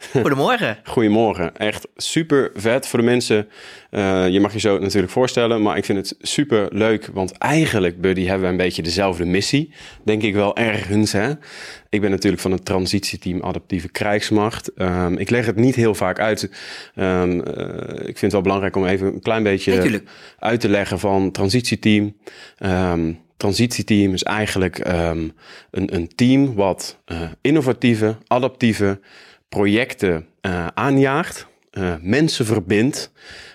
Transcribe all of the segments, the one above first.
Goedemorgen. Goedemorgen. Echt super vet voor de mensen. Uh, je mag je zo natuurlijk voorstellen, maar ik vind het super leuk. Want eigenlijk, Buddy, hebben we een beetje dezelfde missie. Denk ik wel ergens. Hè? Ik ben natuurlijk van het transitieteam Adaptieve Krijgsmacht. Um, ik leg het niet heel vaak uit. Um, uh, ik vind het wel belangrijk om even een klein beetje Natuurlijk. uit te leggen van transitieteam. Um, transitieteam is eigenlijk een, een team wat uh, innovatieve, adaptieve projecten uh, aanjaagt, uh, mensen verbindt,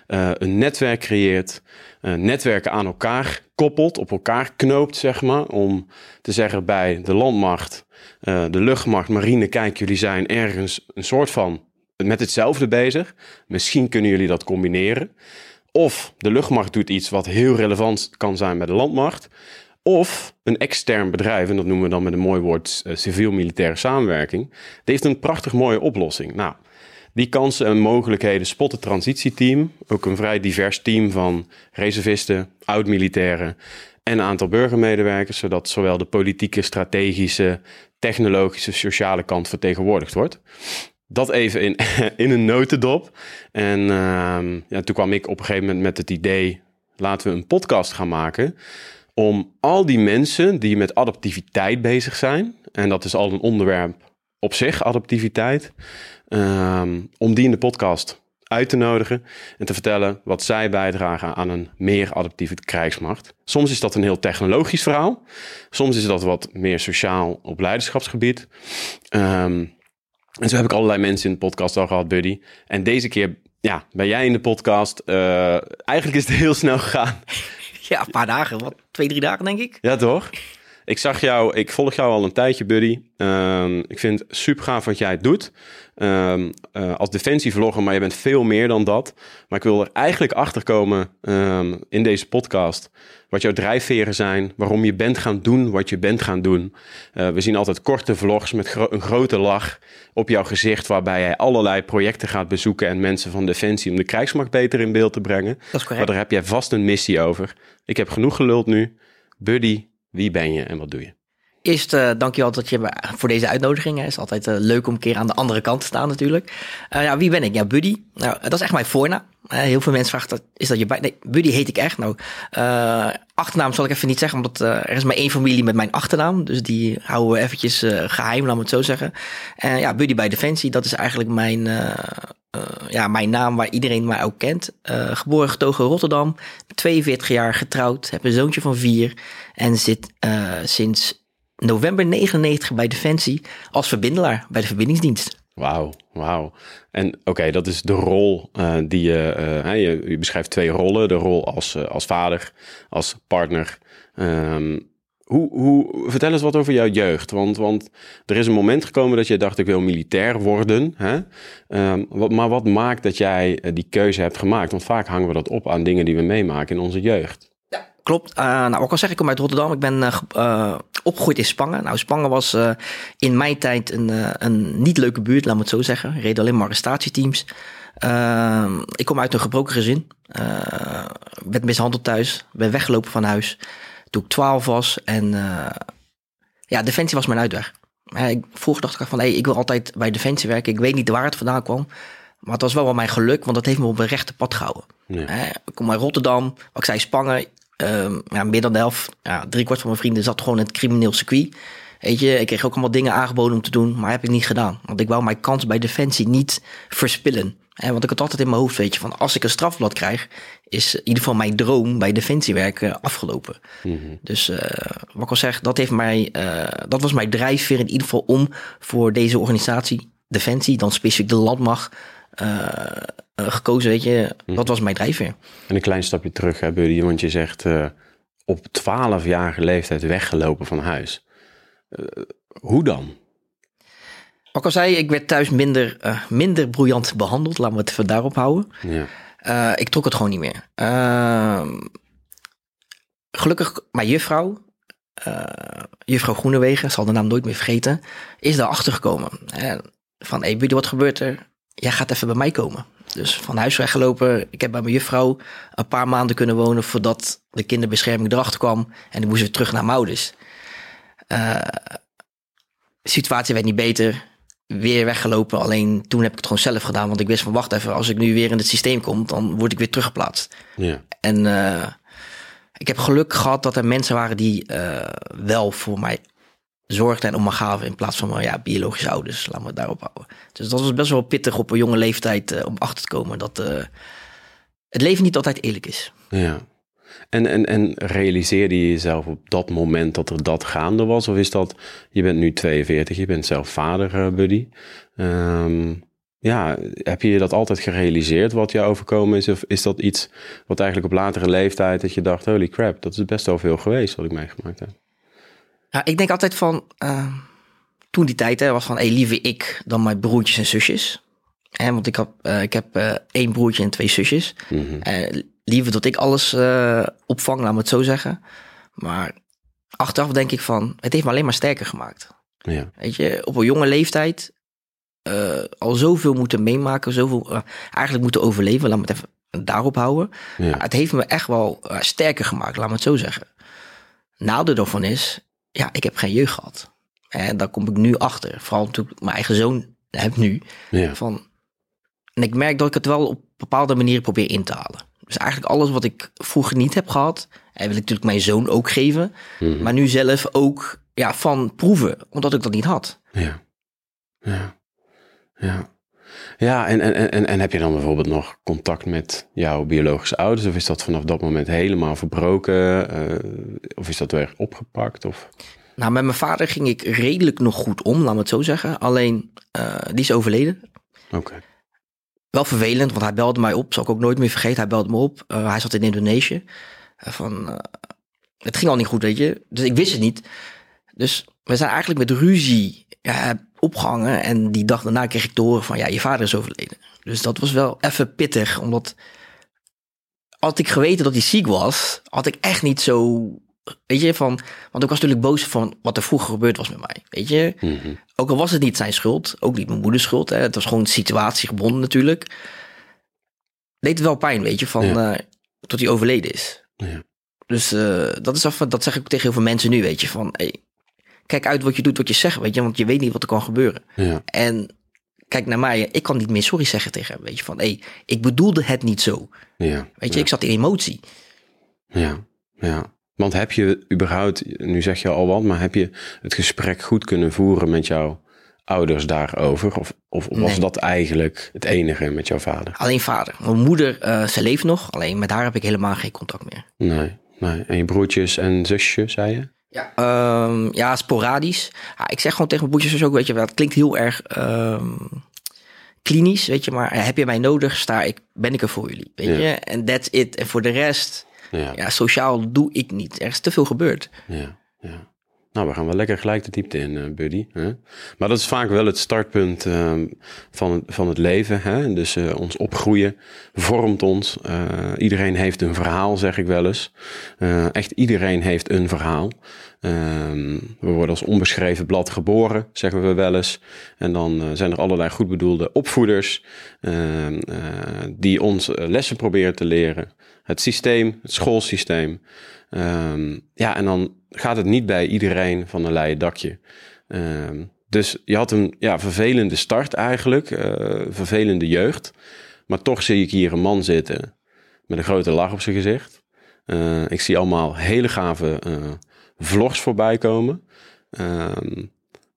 uh, een netwerk creëert, netwerken aan elkaar koppelt, op elkaar knoopt, zeg maar, om te zeggen bij de landmacht, de luchtmacht, marine, kijk, jullie zijn ergens een soort van met hetzelfde bezig. Misschien kunnen jullie dat combineren. Of de luchtmacht doet iets wat heel relevant kan zijn bij de landmacht. Of een extern bedrijf, en dat noemen we dan met een mooi woord uh, civiel-militaire samenwerking, die heeft een prachtig mooie oplossing. Nou, die kansen en mogelijkheden spot het transitieteam, ook een vrij divers team van reservisten, oud-militairen en een aantal burgermedewerkers, zodat zowel de politieke, strategische, technologische, sociale kant vertegenwoordigd wordt. Dat even in, in een notendop. En uh, ja, toen kwam ik op een gegeven moment met het idee, laten we een podcast gaan maken om al die mensen die met adaptiviteit bezig zijn, en dat is al een onderwerp op zich, adaptiviteit, um, om die in de podcast uit te nodigen en te vertellen wat zij bijdragen aan een meer adaptieve krijgsmacht. Soms is dat een heel technologisch verhaal, soms is dat wat meer sociaal op leiderschapsgebied. Um, en zo heb ik allerlei mensen in de podcast al gehad, Buddy. En deze keer ja, ben jij in de podcast. Uh, eigenlijk is het heel snel gegaan. Ja, een paar dagen. Wat, twee, drie dagen denk ik. Ja, toch? Ik zag jou, ik volg jou al een tijdje, buddy. Um, ik vind het super gaaf wat jij doet. Um, uh, als defensievlogger, maar je bent veel meer dan dat. Maar ik wil er eigenlijk achter komen um, in deze podcast. Wat jouw drijfveren zijn, waarom je bent gaan doen wat je bent gaan doen. Uh, we zien altijd korte vlogs met gro een grote lach op jouw gezicht, waarbij jij allerlei projecten gaat bezoeken en mensen van Defensie om de krijgsmacht beter in beeld te brengen. Dat is correct. Maar daar heb jij vast een missie over. Ik heb genoeg geluld nu. Buddy, wie ben je en wat doe je? Eerst uh, dankjewel dat je voor deze uitnodiging. Het is altijd uh, leuk om een keer aan de andere kant te staan natuurlijk. Uh, ja, wie ben ik? Ja, Buddy. Nou, dat is echt mijn voornaam. heel veel mensen vragen, is dat je bij... Nee, Buddy heet ik echt. Nou, achternaam zal ik even niet zeggen, omdat er is maar één familie met mijn achternaam. Dus die houden we eventjes geheim, laat me het zo zeggen. En ja, Buddy bij Defensie, dat is eigenlijk mijn... ja, mijn naam waar iedereen mij ook kent. geboren getogen Rotterdam. 42 jaar getrouwd. Heb een zoontje van vier. En zit sinds november 99 bij Defensie als verbindelaar bij de verbindingsdienst. Wauw, wauw. En oké, dat is de rol uh, die je, uh, je, je, beschrijft twee rollen. De rol als, uh, als vader, als partner. Um, hoe, hoe, vertel eens wat over jouw jeugd. Want, want er is een moment gekomen dat je dacht, ik wil militair worden. Hè? Wat, maar wat maakt dat jij die keuze hebt gemaakt? Want vaak hangen we dat op aan dingen die we meemaken in onze jeugd. Klopt. Uh, nou, ik al zeg, ik kom uit Rotterdam. Ik ben uh, uh, opgegroeid in Spangen. Nou, Spangen was in mijn tijd een, een niet leuke buurt, laat me het zo zeggen. Reden alleen maar arrestatieteams. Ehm, ik kom uit een gebroken gezin. werd mishandeld thuis. Ben weggelopen van huis. Toen ik 12 was. En ja, Defensie was mijn uitweg. ik, vroeger dacht ik van, hey, ik wil altijd bij Defensie werken. Ik weet niet waar het vandaan kwam. Maar het was wel wel mijn geluk, want dat heeft me op een rechte pad gehouden. Ja. ik kom uit Rotterdam. Wat ik zei, Spangen Um, ja, meer dan de helft, ja, drie kwart van mijn vrienden zat gewoon in het crimineel circuit. Weet je, ik kreeg ook allemaal dingen aangeboden om te doen, maar heb ik niet gedaan. Want ik wou mijn kans bij Defensie niet verspillen. He, want ik had altijd in mijn hoofd, weet je, van als ik een strafblad krijg, is in ieder geval mijn droom bij Defensie werken afgelopen. Mm -hmm. Dus uh, wat ik al zeg, dat, heeft mij, uh, dat was mijn drijfveer in ieder geval om voor deze organisatie, Defensie, dan specifiek de landmacht, uh, uh, gekozen, weet je. Hm. Dat was mijn drijfveer. En een klein stapje terug, hè, Buddy, want je zegt uh, op 12-jarige leeftijd weggelopen van huis. Uh, hoe dan? Wat ik al zei, ik werd thuis minder, minder broeiant behandeld. Laten we het daarop houden. Ja. Ik trok het gewoon niet meer. Uh, gelukkig, mijn juffrouw, uh, juffrouw Groenewegen, zal de naam nooit meer vergeten, is daarachter gekomen. van, hé, hey, wat gebeurt er? Jij gaat even bij mij komen. Dus van huis weggelopen. Ik heb bij mijn juffrouw een paar maanden kunnen wonen voordat de kinderbescherming erachter kwam. En ik moest weer terug naar. Uh, de situatie werd niet beter. Weer weggelopen. Alleen toen heb ik het gewoon zelf gedaan. Want ik wist van wacht even, als ik nu weer in het systeem kom, dan word ik weer teruggeplaatst. Ja. En uh, ik heb geluk gehad dat er mensen waren die uh, wel voor mij zorgden en om me gaven. In plaats van ja, biologische ouders. Laten we het daarop houden. Dus dat was best wel pittig op een jonge leeftijd uh, om achter te komen. Dat het leven niet altijd eerlijk is. Ja. En, en, en realiseerde je jezelf op dat moment dat er dat gaande was? Of is dat, je bent nu 42, je bent zelf vader, Buddy. Um, ja, heb je je dat altijd gerealiseerd wat je overkomen is? Of is dat iets wat eigenlijk op latere leeftijd dat je dacht, holy crap, dat is best wel veel geweest wat ik meegemaakt heb? Ja, ik denk altijd van, uh, toen die tijd hè, was van, hey, liever ik dan mijn broertjes en zusjes. En want ik, had, uh, ik heb uh, één broertje en twee zusjes. Mm -hmm. liever dat ik alles opvang, laat me het zo zeggen. Maar achteraf denk ik van, het heeft me alleen maar sterker gemaakt. Ja. Weet je, op een jonge leeftijd al zoveel moeten meemaken, zoveel eigenlijk moeten overleven. Laat me het even daarop houden. Ja. het heeft me echt wel sterker gemaakt, laat me het zo zeggen. Nadeel daarvan is, ja, ik heb geen jeugd gehad. En daar kom ik nu achter. Vooral toen ik mijn eigen zoon heb nu. Ja. Van, en ik merk dat ik het wel op bepaalde manieren probeer in te halen. Dus eigenlijk alles wat ik vroeger niet heb gehad, en wil ik natuurlijk mijn zoon ook geven. Mm -hmm. Maar nu zelf ook ja, van proeven, omdat ik dat niet had. Ja. Ja. Ja. Ja, en, en, en, en heb je dan bijvoorbeeld nog contact met jouw biologische ouders? Of is dat vanaf dat moment helemaal verbroken? Uh, of is dat weer opgepakt? Of? Nou, met mijn vader ging ik redelijk nog goed om, laat me het zo zeggen. Alleen, uh, die is overleden. Oké. Okay. Wel vervelend, want hij belde mij op. Zal ik ook nooit meer vergeten. Hij belde me op. Uh, hij zat in Indonesië. van, het ging al niet goed, weet je. Dus ik wist het niet. Dus we zijn eigenlijk met ruzie ja, opgehangen. En die dag daarna kreeg ik te horen van, ja, je vader is overleden. Dus dat was wel even pittig, omdat had ik geweten dat hij ziek was, had ik echt niet zo, weet je, van, want ik was natuurlijk boos van wat er vroeger gebeurd was met mij, weet je. Mm -hmm. Ook al was het niet zijn schuld, ook niet mijn moeders schuld, hè. het was gewoon situatiegebonden natuurlijk. Deed het wel pijn, weet je, van, Ja. uh, tot hij overleden is. Ja. Dus uh, dat, is even, dat zeg ik tegen heel veel mensen nu, weet je, van, hey, kijk uit wat je doet, wat je zegt, weet je, want je weet niet wat er kan gebeuren. Ja. En kijk naar mij, ik kan niet meer sorry zeggen tegen hem, weet je, van, hé, hey, ik bedoelde het niet zo. Ja. Weet je, ja. ik zat in emotie. Ja, ja. Want heb je überhaupt, nu zeg je al wat, maar heb je het gesprek goed kunnen voeren met jouw ouders daarover? Of, of was Nee. dat eigenlijk het enige met jouw vader? Alleen vader. Mijn moeder, uh, ze leeft nog, alleen met haar heb ik helemaal geen contact meer. Nee, nee. En je broertjes en zusjes, zei je? Ja, um, ja sporadisch. Ja, ik zeg gewoon tegen mijn broertjes ook, weet je, dat klinkt heel erg um, klinisch, weet je, maar heb je mij nodig, sta ik, ben ik er voor jullie, weet Ja. je. En that's it. En voor de rest, Ja, ja, sociaal doe ik niet. Er is te veel gebeurd. ja, ja. Nou, we gaan wel lekker gelijk de diepte in, uh, buddy. Hè? Maar dat is vaak wel het startpunt uh, van, van het leven. Hè? Dus uh, ons opgroeien vormt ons. Uh, iedereen heeft een verhaal, zeg ik wel eens. Echt iedereen heeft een verhaal. Um, we worden als onbeschreven blad geboren, zeggen we wel eens. En dan zijn er allerlei goed bedoelde opvoeders uh, die ons lessen proberen te leren. Het systeem, het schoolsysteem. Um, ja, en dan gaat het niet bij iedereen van een leien dakje. Um, dus je had een ja, vervelende start eigenlijk, uh, vervelende jeugd. Maar toch zie ik hier een man zitten met een grote lach op zijn gezicht. Uh, ik zie allemaal hele gave uh, vlogs voorbij komen. Um,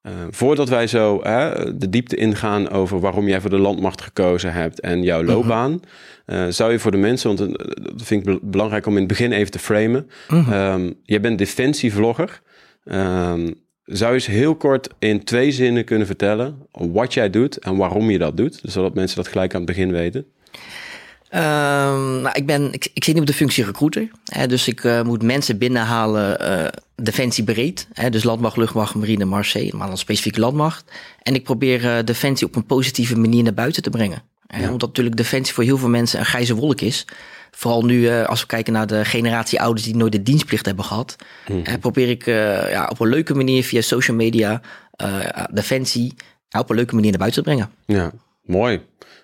uh, voordat wij zo hè, de diepte ingaan over waarom jij voor de landmacht gekozen hebt en jouw loopbaan, uh, zou je voor de mensen, want dat vind ik belangrijk om in het begin even te framen. Mhm. Um, jij bent defensievlogger. Um, zou je eens heel kort in twee zinnen kunnen vertellen wat jij doet en waarom je dat doet, zodat mensen dat gelijk aan het begin weten? Um, nou, ik, ben, ik, ik zit nu op de functie recruiter. Hè, dus ik uh, moet mensen binnenhalen, uh, defensie breed. Hè, dus landmacht, luchtmacht, marine, marché, maar dan specifiek landmacht. En ik probeer uh, defensie op een positieve manier naar buiten te brengen. Ja. Omdat natuurlijk defensie voor heel veel mensen een grijze wolk is. Vooral nu, als we kijken naar de generatie ouders die nooit de dienstplicht hebben gehad. Mm -hmm. probeer ik ja, op een leuke manier via social media defensie op een leuke manier naar buiten te brengen. Ja, mooi.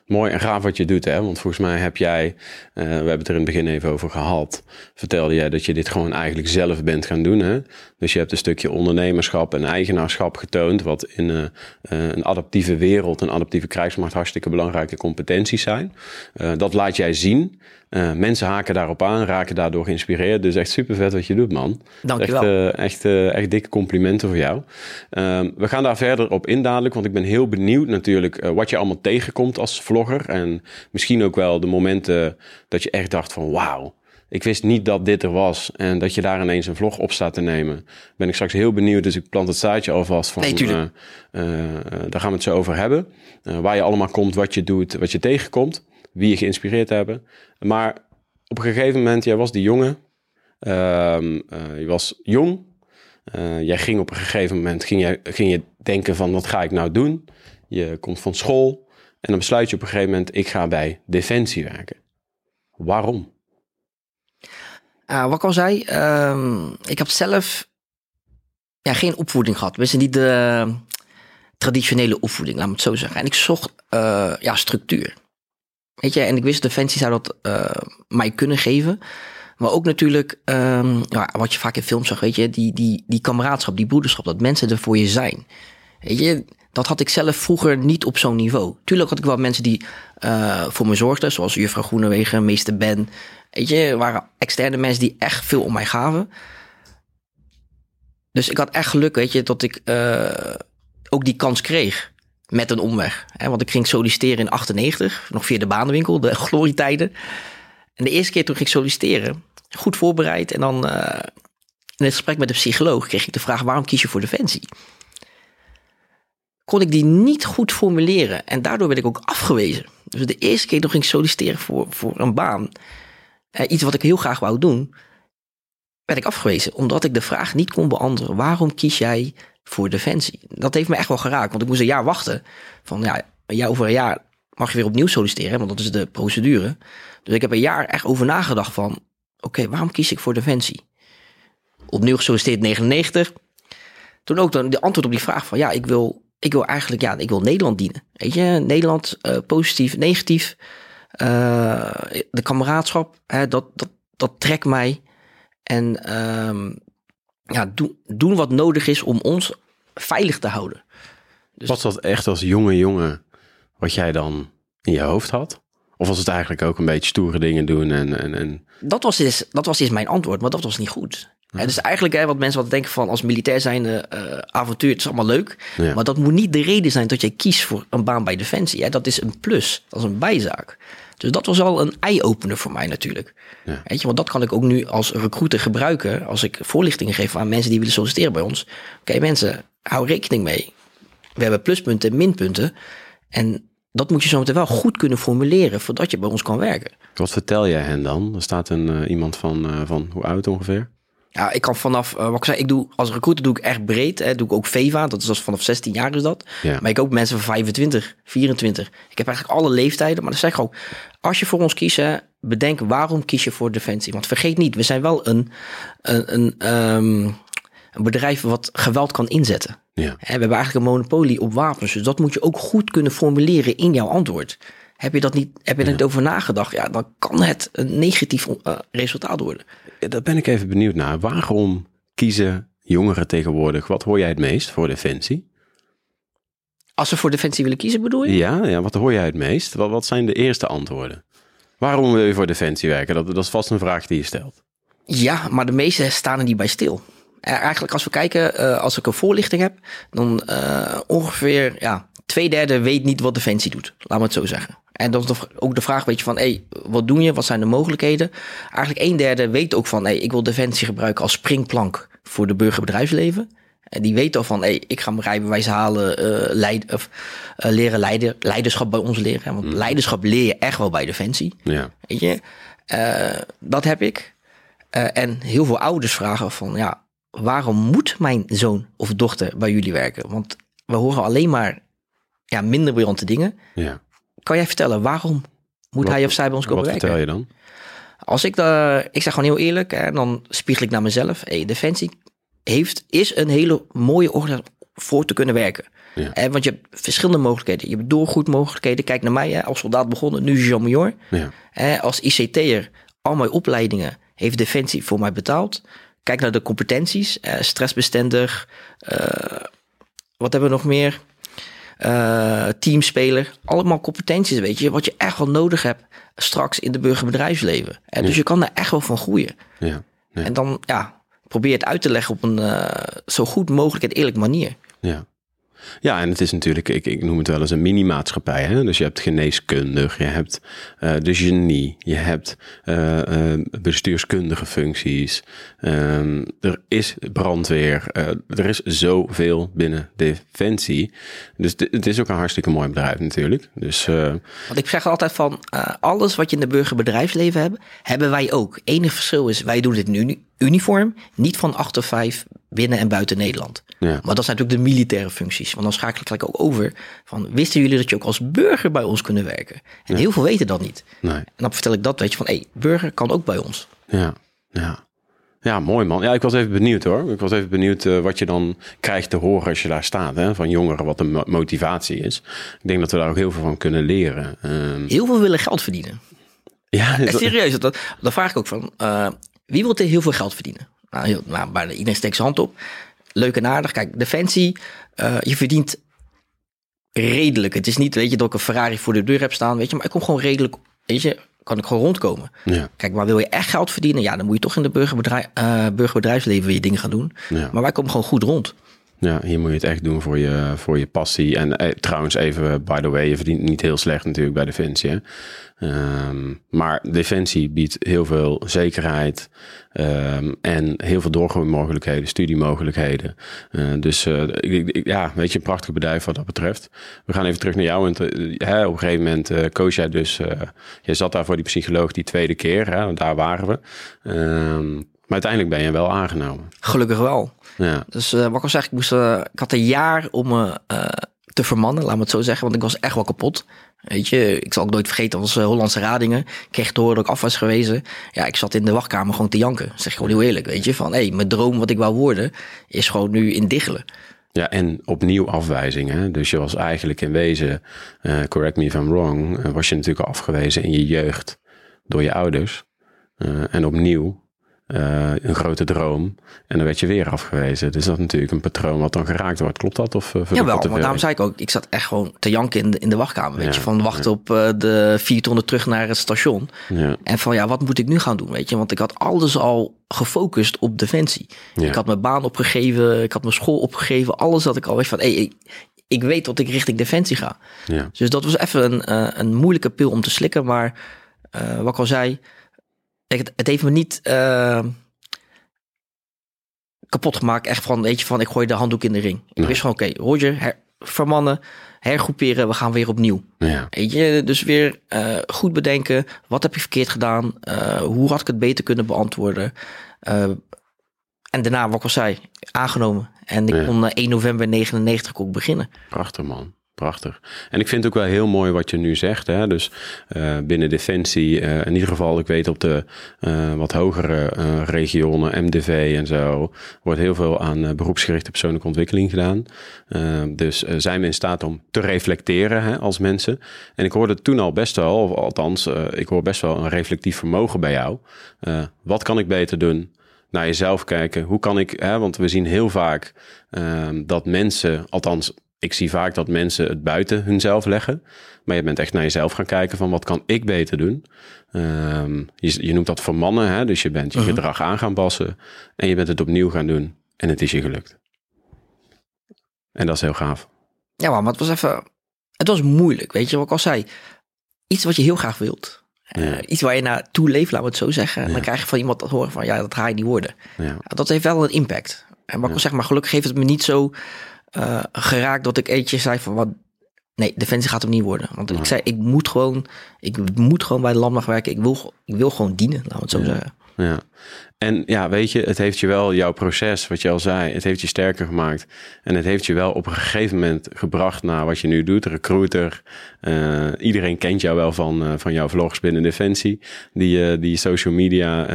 Mooi en gaaf wat je doet, hè? Want volgens mij heb jij, uh, we hebben het er in het begin even over gehad, vertelde jij dat je dit gewoon eigenlijk zelf bent gaan doen, hè? Dus je hebt een stukje ondernemerschap en eigenaarschap getoond, wat in uh, uh, een adaptieve wereld, een adaptieve krijgsmacht hartstikke belangrijke competenties zijn. dat laat jij zien. Mensen haken daarop aan, raken daardoor geïnspireerd. Dus echt super vet wat je doet, man. Dankjewel. Echt, echt, echt dikke complimenten voor jou. Ehm, we gaan daar verder op in dadelijk, want ik ben heel benieuwd natuurlijk wat je allemaal tegenkomt als vlogger. En misschien ook wel de momenten dat je echt dacht van wauw, ik wist niet dat dit er was. En dat je daar ineens een vlog op staat te nemen. Ben ik straks heel benieuwd, dus ik plant het zaadje alvast van... Nee, uh, daar gaan we het zo over hebben. Uh, waar je allemaal komt, wat je doet, wat je tegenkomt. Wie je geïnspireerd hebben. Maar op een gegeven moment, jij was die jongen. Ehm, je was jong. jij ging op een gegeven moment, ging je, ging je denken van wat ga ik nou doen? Je komt van school. En dan besluit je op een gegeven moment, ik ga bij Defensie werken. Waarom? Uh, wat ik al zei, uh, ik heb zelf ja, geen opvoeding gehad. We zijn niet de traditionele opvoeding, laat me het zo zeggen. En ik zocht ja, structuur. Weet je, en ik wist Defensie zou dat uh, mij kunnen geven. Maar ook natuurlijk, um, ja, wat je vaak in films zag, weet je, die, die, die kameraadschap, die broederschap, dat mensen er voor je zijn. Weet je, dat had ik zelf vroeger niet op zo'n niveau. Tuurlijk had ik wel mensen die uh, voor me zorgden, zoals juffrouw Groenewegen, meester Ben. Weet je, waren externe mensen die echt veel om mij gaven. Dus ik had echt geluk, weet je, dat ik uh, ook die kans kreeg met een omweg. Hè, want ik ging solliciteren in 98, nog via de banenwinkel, de glorietijden. En de eerste keer toen ging ik solliciteren, goed voorbereid. En dan uh, in het gesprek met de psycholoog kreeg ik de vraag: waarom kies je voor Defensie? kon ik die niet goed formuleren. En daardoor werd ik ook afgewezen. Dus de eerste keer nog ging ik solliciteren voor, voor een baan, eh, iets wat ik heel graag wou doen, werd ik afgewezen. Omdat ik de vraag niet kon beantwoorden. Waarom kies jij voor Defensie? Dat heeft me echt wel geraakt. Want ik moest een jaar wachten. Van ja, een jaar over een jaar mag je weer opnieuw solliciteren. Want dat is de procedure. Dus ik heb een jaar echt over nagedacht van... Oké, waarom kies ik voor Defensie? Opnieuw gesolliciteerd 99. Toen ook dan de antwoord op die vraag van... Ja, ik wil ik wil eigenlijk, ja, ik wil Nederland dienen. Weet je, Nederland, uh, positief, negatief. Uh, de kameraadschap, hè, dat, dat, dat trekt mij. En um, ja, doen, doen wat nodig is om ons veilig te houden. Dus... Was dat echt als jonge jongen wat jij dan in je hoofd had? Of was het eigenlijk ook een beetje stoere dingen doen? En, en, en... Dat, was dus, dat was dus mijn antwoord, maar dat was niet goed. Ja. dus eigenlijk hè, wat mensen wat denken van als militair zijn uh, avontuur, het is allemaal leuk. Ja. Maar dat moet niet de reden zijn dat jij kiest voor een baan bij Defensie. Hè. Dat is een plus, dat is een bijzaak. Dus dat was al een eye-opener voor mij natuurlijk. Ja. Weet je, want dat kan ik ook nu als recruiter gebruiken als ik voorlichtingen geef aan mensen die willen solliciteren bij ons. Oké okay, mensen, hou rekening mee. We hebben pluspunten en minpunten. En dat moet je zo meteen wel goed kunnen formuleren voordat je bij ons kan werken. Wat vertel jij hen dan? Er staat een, uh, iemand van, uh, van hoe oud ongeveer? Ja, ik kan vanaf, uh, wat ik zei, ik doe als recruiter doe ik echt breed. Hè, doe ik ook VEVA, dat is als vanaf 16 jaar is dat. Ja. Maar ik ook mensen van 25, 24. Ik heb eigenlijk alle leeftijden, maar dan zeg ik ook, als je voor ons kiest, hè, bedenk waarom kies je voor Defensie. Want vergeet niet, we zijn wel een, een, een, um, een bedrijf wat geweld kan inzetten. Ja. We hebben eigenlijk een monopolie op wapens, dus dat moet je ook goed kunnen formuleren in jouw antwoord. Heb je dat niet, heb je er niet over nagedacht? Ja, dan kan het een negatief uh, resultaat worden. Daar ben ik even benieuwd naar. Waarom kiezen jongeren tegenwoordig? Wat hoor jij het meest voor Defensie? Als ze voor Defensie willen kiezen, bedoel je? Ja, ja wat hoor jij het meest? Wat, wat zijn de eerste antwoorden? Waarom wil je voor Defensie werken? Dat, dat is vast een vraag die je stelt. Ja, maar de meeste staan er niet bij stil. Eigenlijk als we kijken, uh, als ik een voorlichting heb, dan uh, ongeveer ja, twee derde weet niet wat Defensie doet. Laat me het zo zeggen. En dan is ook de vraag, weet je, van, hé, hey, wat doe je? Wat zijn de mogelijkheden? Eigenlijk een derde weet ook van, hé, hey, ik wil Defensie gebruiken als springplank voor de burgerbedrijfsleven. En die weet al van, hé, hey, ik ga mijn rijbewijs halen, uh, leid, of, uh, leren leider, leiderschap bij ons leren. Want mm. leiderschap leer je echt wel bij Defensie. Ja. Weet je, uh, dat heb ik. en heel veel ouders vragen van, ja, waarom moet mijn zoon of dochter bij jullie werken? Want we horen alleen maar ja, minder briljante dingen. Ja. kan jij vertellen waarom moet Wat- hij of zij bij ons komen Wat werken? vertel je dan? Als ik daar, ik zeg gewoon heel eerlijk, en dan spiegel ik naar mezelf. Hey, Defensie heeft, is een hele mooie organisatie voor te kunnen werken. Ja. Eh, want je hebt verschillende mogelijkheden. Je hebt doorgroeimogelijkheden. Kijk naar mij, hè, als soldaat begonnen, nu Jean Major. Ja, Eh, als ICT'er, al mijn opleidingen heeft Defensie voor mij betaald. Kijk naar de competenties, eh, stressbestendig. wat hebben we nog meer? Eh, teamspeler. Allemaal competenties, weet je, wat je echt wel nodig hebt straks in de burgerbedrijfsleven. Eh, dus je kan daar echt wel van groeien. ja, ja. En dan, ja, probeer het uit te leggen op een eh, zo goed mogelijk en eerlijke manier. Ja. Ja, en het is natuurlijk, ik, ik noem het wel eens een mini-maatschappij. Dus je hebt geneeskundig, je hebt eh, de genie, je hebt eh, eh, bestuurskundige functies. Ehm, er is brandweer, er is zoveel binnen Defensie. Dus het is ook een hartstikke mooi bedrijf natuurlijk. Dus Want ik zeg altijd van, alles wat je in de burgerbedrijfsleven hebt, hebben wij ook. Enig verschil is, wij doen dit nu uniform, niet van 8 tot 5 binnen en buiten Nederland. ja, Maar dat zijn natuurlijk de militaire functies. Want dan schakel ik gelijk ook over van, wisten jullie dat je ook als burger bij ons kunnen werken? En heel veel weten dat niet. nee. En dan vertel ik dat, weet je, van, hé, hey, burger kan ook bij ons. Ja, ja. Ja, mooi man. Ja, ik was even benieuwd hoor. Ik was even benieuwd eh, wat je dan krijgt te horen als je daar staat. Hè? Van jongeren, wat de mo- motivatie is. Ik denk dat we daar ook heel veel van kunnen leren. Ehm, Heel veel willen geld verdienen. ja, dat- serieus, dat, dan vraag ik ook van, eh, wie wil er heel veel geld verdienen? Nou, heel, nou bijna iedereen steekt zijn hand op. Leuk en aardig. Kijk, Defensie, eh, je verdient redelijk. Het is niet, weet je, dat ik een Ferrari voor de deur heb staan, weet je. Maar ik kom gewoon redelijk, weet je, kan ik gewoon rondkomen. ja, Kijk, maar wil je echt geld verdienen? Ja, dan moet je toch in de burgerbedrijf, eh, burgerbedrijfsleven weer dingen gaan doen. ja. Maar wij komen gewoon goed rond. Ja, hier moet je het echt doen voor je, voor je passie. En eh, trouwens, even by the way, je verdient niet heel slecht natuurlijk bij Defensie. Ehm, maar Defensie biedt heel veel zekerheid ehm, en heel veel doorgroeimogelijkheden, studiemogelijkheden. Eh, dus eh, ik, ja, weet je, een prachtig bedrijf wat dat betreft. We gaan even terug naar jou. Eh, hè, op een gegeven moment eh coach jij dus, je zat daar voor die psycholoog die tweede keer, hè, daar waren we. Ehm, maar uiteindelijk ben je wel aangenomen. Gelukkig wel. Ja, Dus eh, wat ik al zeg, ik, moest, eh, ik had een jaar om me eh, te vermannen, laat me het zo zeggen. Want ik was echt wel kapot. Weet je, ik zal ook nooit vergeten, eh, Hollandse Radingen. Ik kreeg te horen dat ik af was gewezen. Ja, ik zat in de wachtkamer gewoon te janken. Zeg ik gewoon heel eerlijk, weet je. Van, hé, mijn droom wat ik wou worden, is gewoon nu in Diggelen. Ja, en opnieuw afwijzing. Hè? Dus je was eigenlijk in wezen, correct me if I'm wrong, was je natuurlijk afgewezen in je jeugd door je ouders. En opnieuw eh, een grote droom. En dan werd je weer afgewezen. Dus dat is natuurlijk een patroon wat dan geraakt wordt. Klopt dat? Of, uh, Jawel, want daarom zei ik ook, ik zat echt gewoon te janken in de, in de wachtkamer. Weet Ja, je, van wachten op eh, de vier tonnen terug naar het station. Ja, En van ja, wat moet ik nu gaan doen? Weet je, want ik had alles al gefocust op defensie. Ik had mijn baan opgegeven, ik had mijn school opgegeven, alles had ik al. Weet van hey, ik, weet dat ik richting defensie ga. ja, Dus dat was even een, eh, een moeilijke pil om te slikken. Maar eh, wat ik al zei, het, het heeft me niet eh, kapot gemaakt. Echt van, weet je, van ik gooi de handdoek in de ring. Ik wist gewoon, oké, Roger, her, vermannen, hergroeperen, we gaan weer opnieuw. ja, Weet je, dus weer eh, goed bedenken. Wat heb je verkeerd gedaan? Eh, hoe had ik het beter kunnen beantwoorden? En daarna, wat ik al zei, aangenomen. En ik Ja. kon eh, 1 november 99 ook beginnen. prachtig man. Prachtig. En ik vind het ook wel heel mooi wat je nu zegt. Hè? Dus eh, binnen Defensie, eh, in ieder geval, ik weet op de eh, wat hogere regionen, MDV en zo, wordt heel veel aan beroepsgerichte persoonlijke ontwikkeling gedaan. Dus zijn we in staat om te reflecteren hè, als mensen. En ik hoorde toen al best wel, of althans, ik hoor best wel een reflectief vermogen bij jou. Wat kan ik beter doen? Naar jezelf kijken. Hoe kan ik, hè, want we zien heel vaak dat mensen, althans, ik zie vaak dat mensen het buiten hunzelf leggen. Maar je bent echt naar jezelf gaan kijken van wat kan ik beter doen. Ehm, je, je noemt dat voor mannen, hè? dus je bent je gedrag aan gaan passen. En je bent het opnieuw gaan doen. En het is je gelukt. En dat is heel gaaf. Ja, maar het was even... Het was moeilijk, weet je wat ik al zei. Iets wat je heel graag wilt. Eh, Ja. iets waar je naartoe leeft, laten we het zo zeggen. En Ja. dan krijg je van iemand te horen van... Ja, dat ga je niet worden. Ja, dat heeft wel een impact. En wat ik zeg, maar gelukkig heeft het me niet zo eh, geraakt dat ik eentje zei van wat. Nee, defensie gaat hem niet worden. Want ik zei, ik moet gewoon, ik moet gewoon bij de landmacht werken. Ik wil, ik wil gewoon dienen, laten we het zo Ja. zeggen. ja. En ja, weet je, het heeft je wel jouw proces, wat je al zei, het heeft je sterker gemaakt. En het heeft je wel op een gegeven moment gebracht naar wat je nu doet, recruiter. Uh, iedereen kent jou wel van, uh, van jouw vlogs binnen Defensie, die, uh, die social media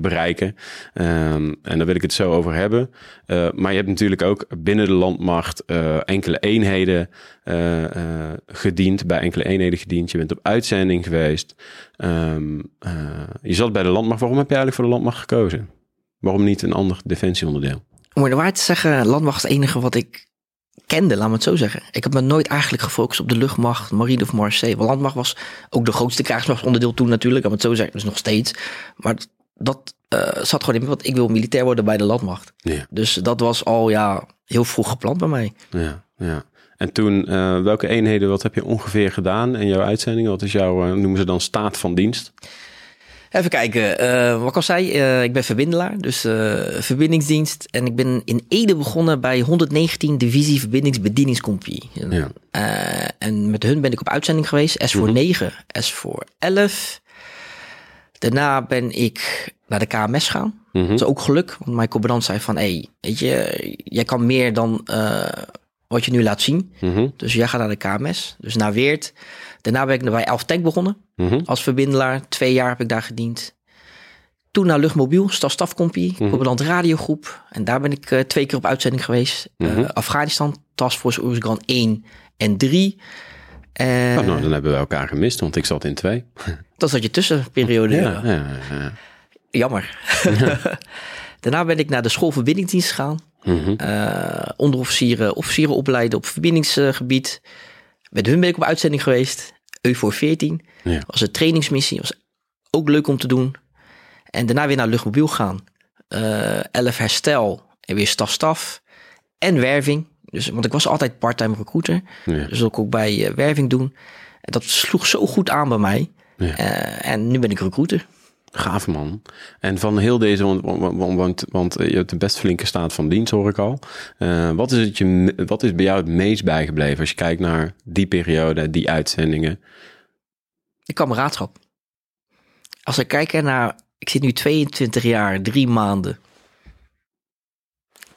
bereiken. Um, en daar wil ik het zo over hebben. maar je hebt natuurlijk ook binnen de landmacht enkele eenheden gediend, bij enkele eenheden gediend. Je bent op uitzending geweest. Um, je zat bij de landmacht. Waarom heb je eigenlijk voor de landmacht gekozen? Waarom niet een ander defensieonderdeel? Om er de waarheid te zeggen, landmacht is het enige wat ik kende, laat me het zo zeggen. Ik heb me nooit eigenlijk gefocust op de luchtmacht, marine of marseille. Want landmacht was ook de grootste krijgsmachtonderdeel toen natuurlijk, laat me het zo zeggen. Dus nog steeds. Maar dat uh, zat gewoon in want ik wil militair worden bij de landmacht. Ja. Dus dat was al ja, heel vroeg gepland bij mij. Ja, ja. En toen, uh, welke eenheden, wat heb je ongeveer gedaan in jouw uitzending? Wat is jouw, uh, noemen ze dan staat van dienst? Even kijken, uh, wat ik al zei, ik ben verbindelaar, dus verbindingsdienst. En ik ben in Ede begonnen bij 119 Divisie Verbindingsbedieningscompagnie. Ja. en met hun ben ik op uitzending geweest, S voor mm 9, S voor 11. Daarna ben ik naar de KMS gaan. Mm Dat is ook geluk, want mijn commandant zei van, hé, hey, weet je, jij kan meer dan wat je nu laat zien. Mhm. Dus jij gaat naar de KMS, dus naar Weert. Daarna ben ik bij Elf Tank begonnen mhm. als verbindelaar. Twee jaar heb ik daar gediend. Toen naar Luchtmobiel, Stafstafcompie, mm -hmm. radiogroep. En daar ben ik uh, twee keer op uitzending geweest. Mm Afghanistan, Taskforce Oeruzgan 1 en 3. Uh, oh, nou, dan hebben we elkaar gemist, want ik zat in twee. Dat zat je tussenperiode. ja, ja, ja. Jammer. Daarna ben ik naar de school verbindingsdienst gegaan. Mm onderofficieren, officieren opleiden op verbindingsgebied. Met hun ben ik op uitzending geweest. voor 14. Ja. was een trainingsmissie. Was ook leuk om te doen. En daarna weer naar luchtmobiel gaan. Uh, eh, 11 herstel en weer staf-staf. En werving. Dus, want ik was altijd parttime recruiter. Ja. Dus ook, ook bij uh, werving doen. En dat sloeg zo goed aan bij mij. Ja. En nu ben ik recruiter. Gaaf man. En van heel deze, want, want, want, je hebt een best flinke staat van dienst, hoor ik al. Uh, wat, is het je, wat is bij jou het meest bijgebleven als je kijkt naar die periode, die uitzendingen? De kameraadschap. Als ik kijk naar, ik zit nu 22 jaar, drie maanden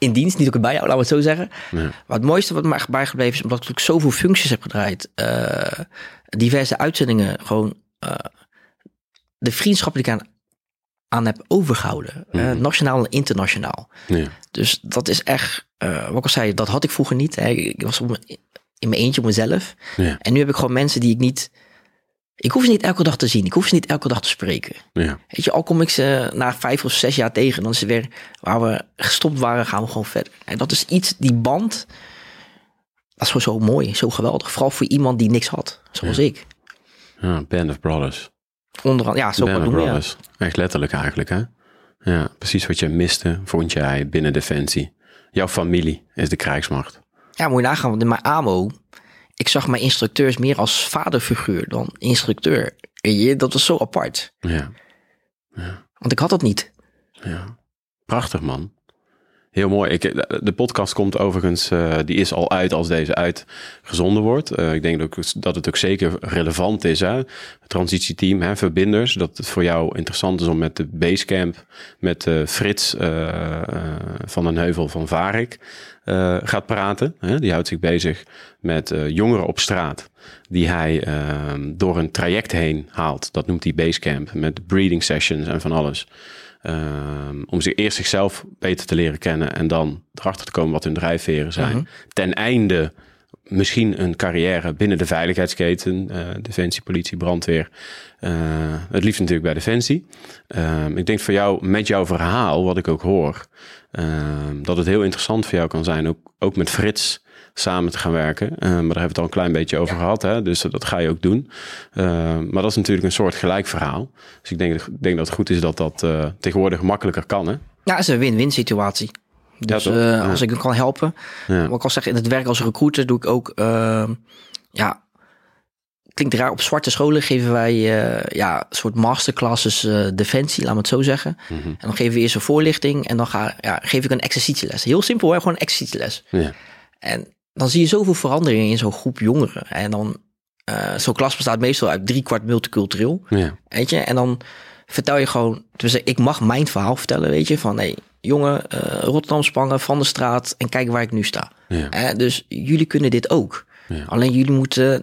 in dienst, niet ook bij jou, laten we het zo zeggen. Ja. Maar het mooiste wat mij bijgebleven is, omdat ik zoveel functies heb gedraaid, uh, diverse uitzendingen, gewoon uh, de vriendschap die ik aan, aan heb overgehouden. Mm. nationaal en internationaal. Ja. Dus dat is echt, uh, wat ik al zei, dat had ik vroeger niet. Hè. Ik was op in mijn eentje op mezelf. Ja. En nu heb ik gewoon mensen die ik niet... Ik hoef ze niet elke dag te zien. Ik hoef ze niet elke dag te spreken. Ja. Weet je, al kom ik ze na vijf of zes jaar tegen, dan is ze weer waar we gestopt waren, gaan we gewoon verder. En dat is iets, die band, dat is gewoon zo mooi, zo geweldig. Vooral voor iemand die niks had, zoals ik. Ja, Band of Brothers. Onder, ja, zo kan noemen, ja. Echt letterlijk eigenlijk, hè? Ja, precies wat je miste, vond jij binnen Defensie. Jouw familie is de krijgsmacht. Ja, moet je nagaan, want in mijn AMO, ik zag mijn instructeurs meer als vaderfiguur dan instructeur. Dat was zo apart. Ja. ja. Want ik had dat niet. Ja. Prachtig, man. Heel mooi. Ik, de podcast komt overigens, uh, die is al uit als deze uitgezonden wordt. Uh, ik denk dat, dat het ook zeker relevant is. Hè? Transitieteam, hè, verbinders. Dat het voor jou interessant is om met de Basecamp, met Frits van den Heuvel van Varik gaat praten. Hè? Die houdt zich bezig met jongeren op straat. Die hij ehm, door een traject heen haalt. Dat noemt hij Basecamp. Met breeding sessions en van alles. Um, om zich eerst zichzelf beter te leren kennen en dan erachter te komen wat hun drijfveren zijn. Mhm. Ten einde misschien een carrière binnen de veiligheidsketen, uh, defensie, politie, brandweer. Uh, het liefst natuurlijk bij defensie. Um, ik denk voor jou, met jouw verhaal, wat ik ook hoor, um, dat het heel interessant voor jou kan zijn, ook, ook met Frits samen te gaan werken. Uh, maar daar hebben we het al een klein beetje over gehad. Hè? Dus dat ga je ook doen. Uh, maar dat is natuurlijk een soort gelijk verhaal. Dus ik denk, denk dat het goed is dat dat uh, tegenwoordig makkelijker kan. Hè? Ja, het is een win-win situatie. Dus ja, als ik hem kan helpen. Ja. Wat ik al zeg, in het werk als recruiter doe ik ook... Ehm, ja, klinkt raar, op zwarte scholen geven wij ja, een soort masterclasses defensie, laat me het zo zeggen. Mm -hmm. En dan geven we eerst een voorlichting en dan ga, ja, geef ik een exercitieles. Heel simpel, hè? gewoon een exercitieles. Ja. En dan zie je zoveel veranderingen in zo'n groep jongeren. En dan, uh, zo'n klas bestaat meestal uit drie kwart multicultureel. Ja. Weet je, en dan vertel je gewoon, dus ik mag mijn verhaal vertellen, weet je, van hey, jongen, uh, Rotterdam Spangen van de straat en kijk waar ik nu sta. Ja. Eh, dus jullie kunnen dit ook. Ja. Alleen jullie moeten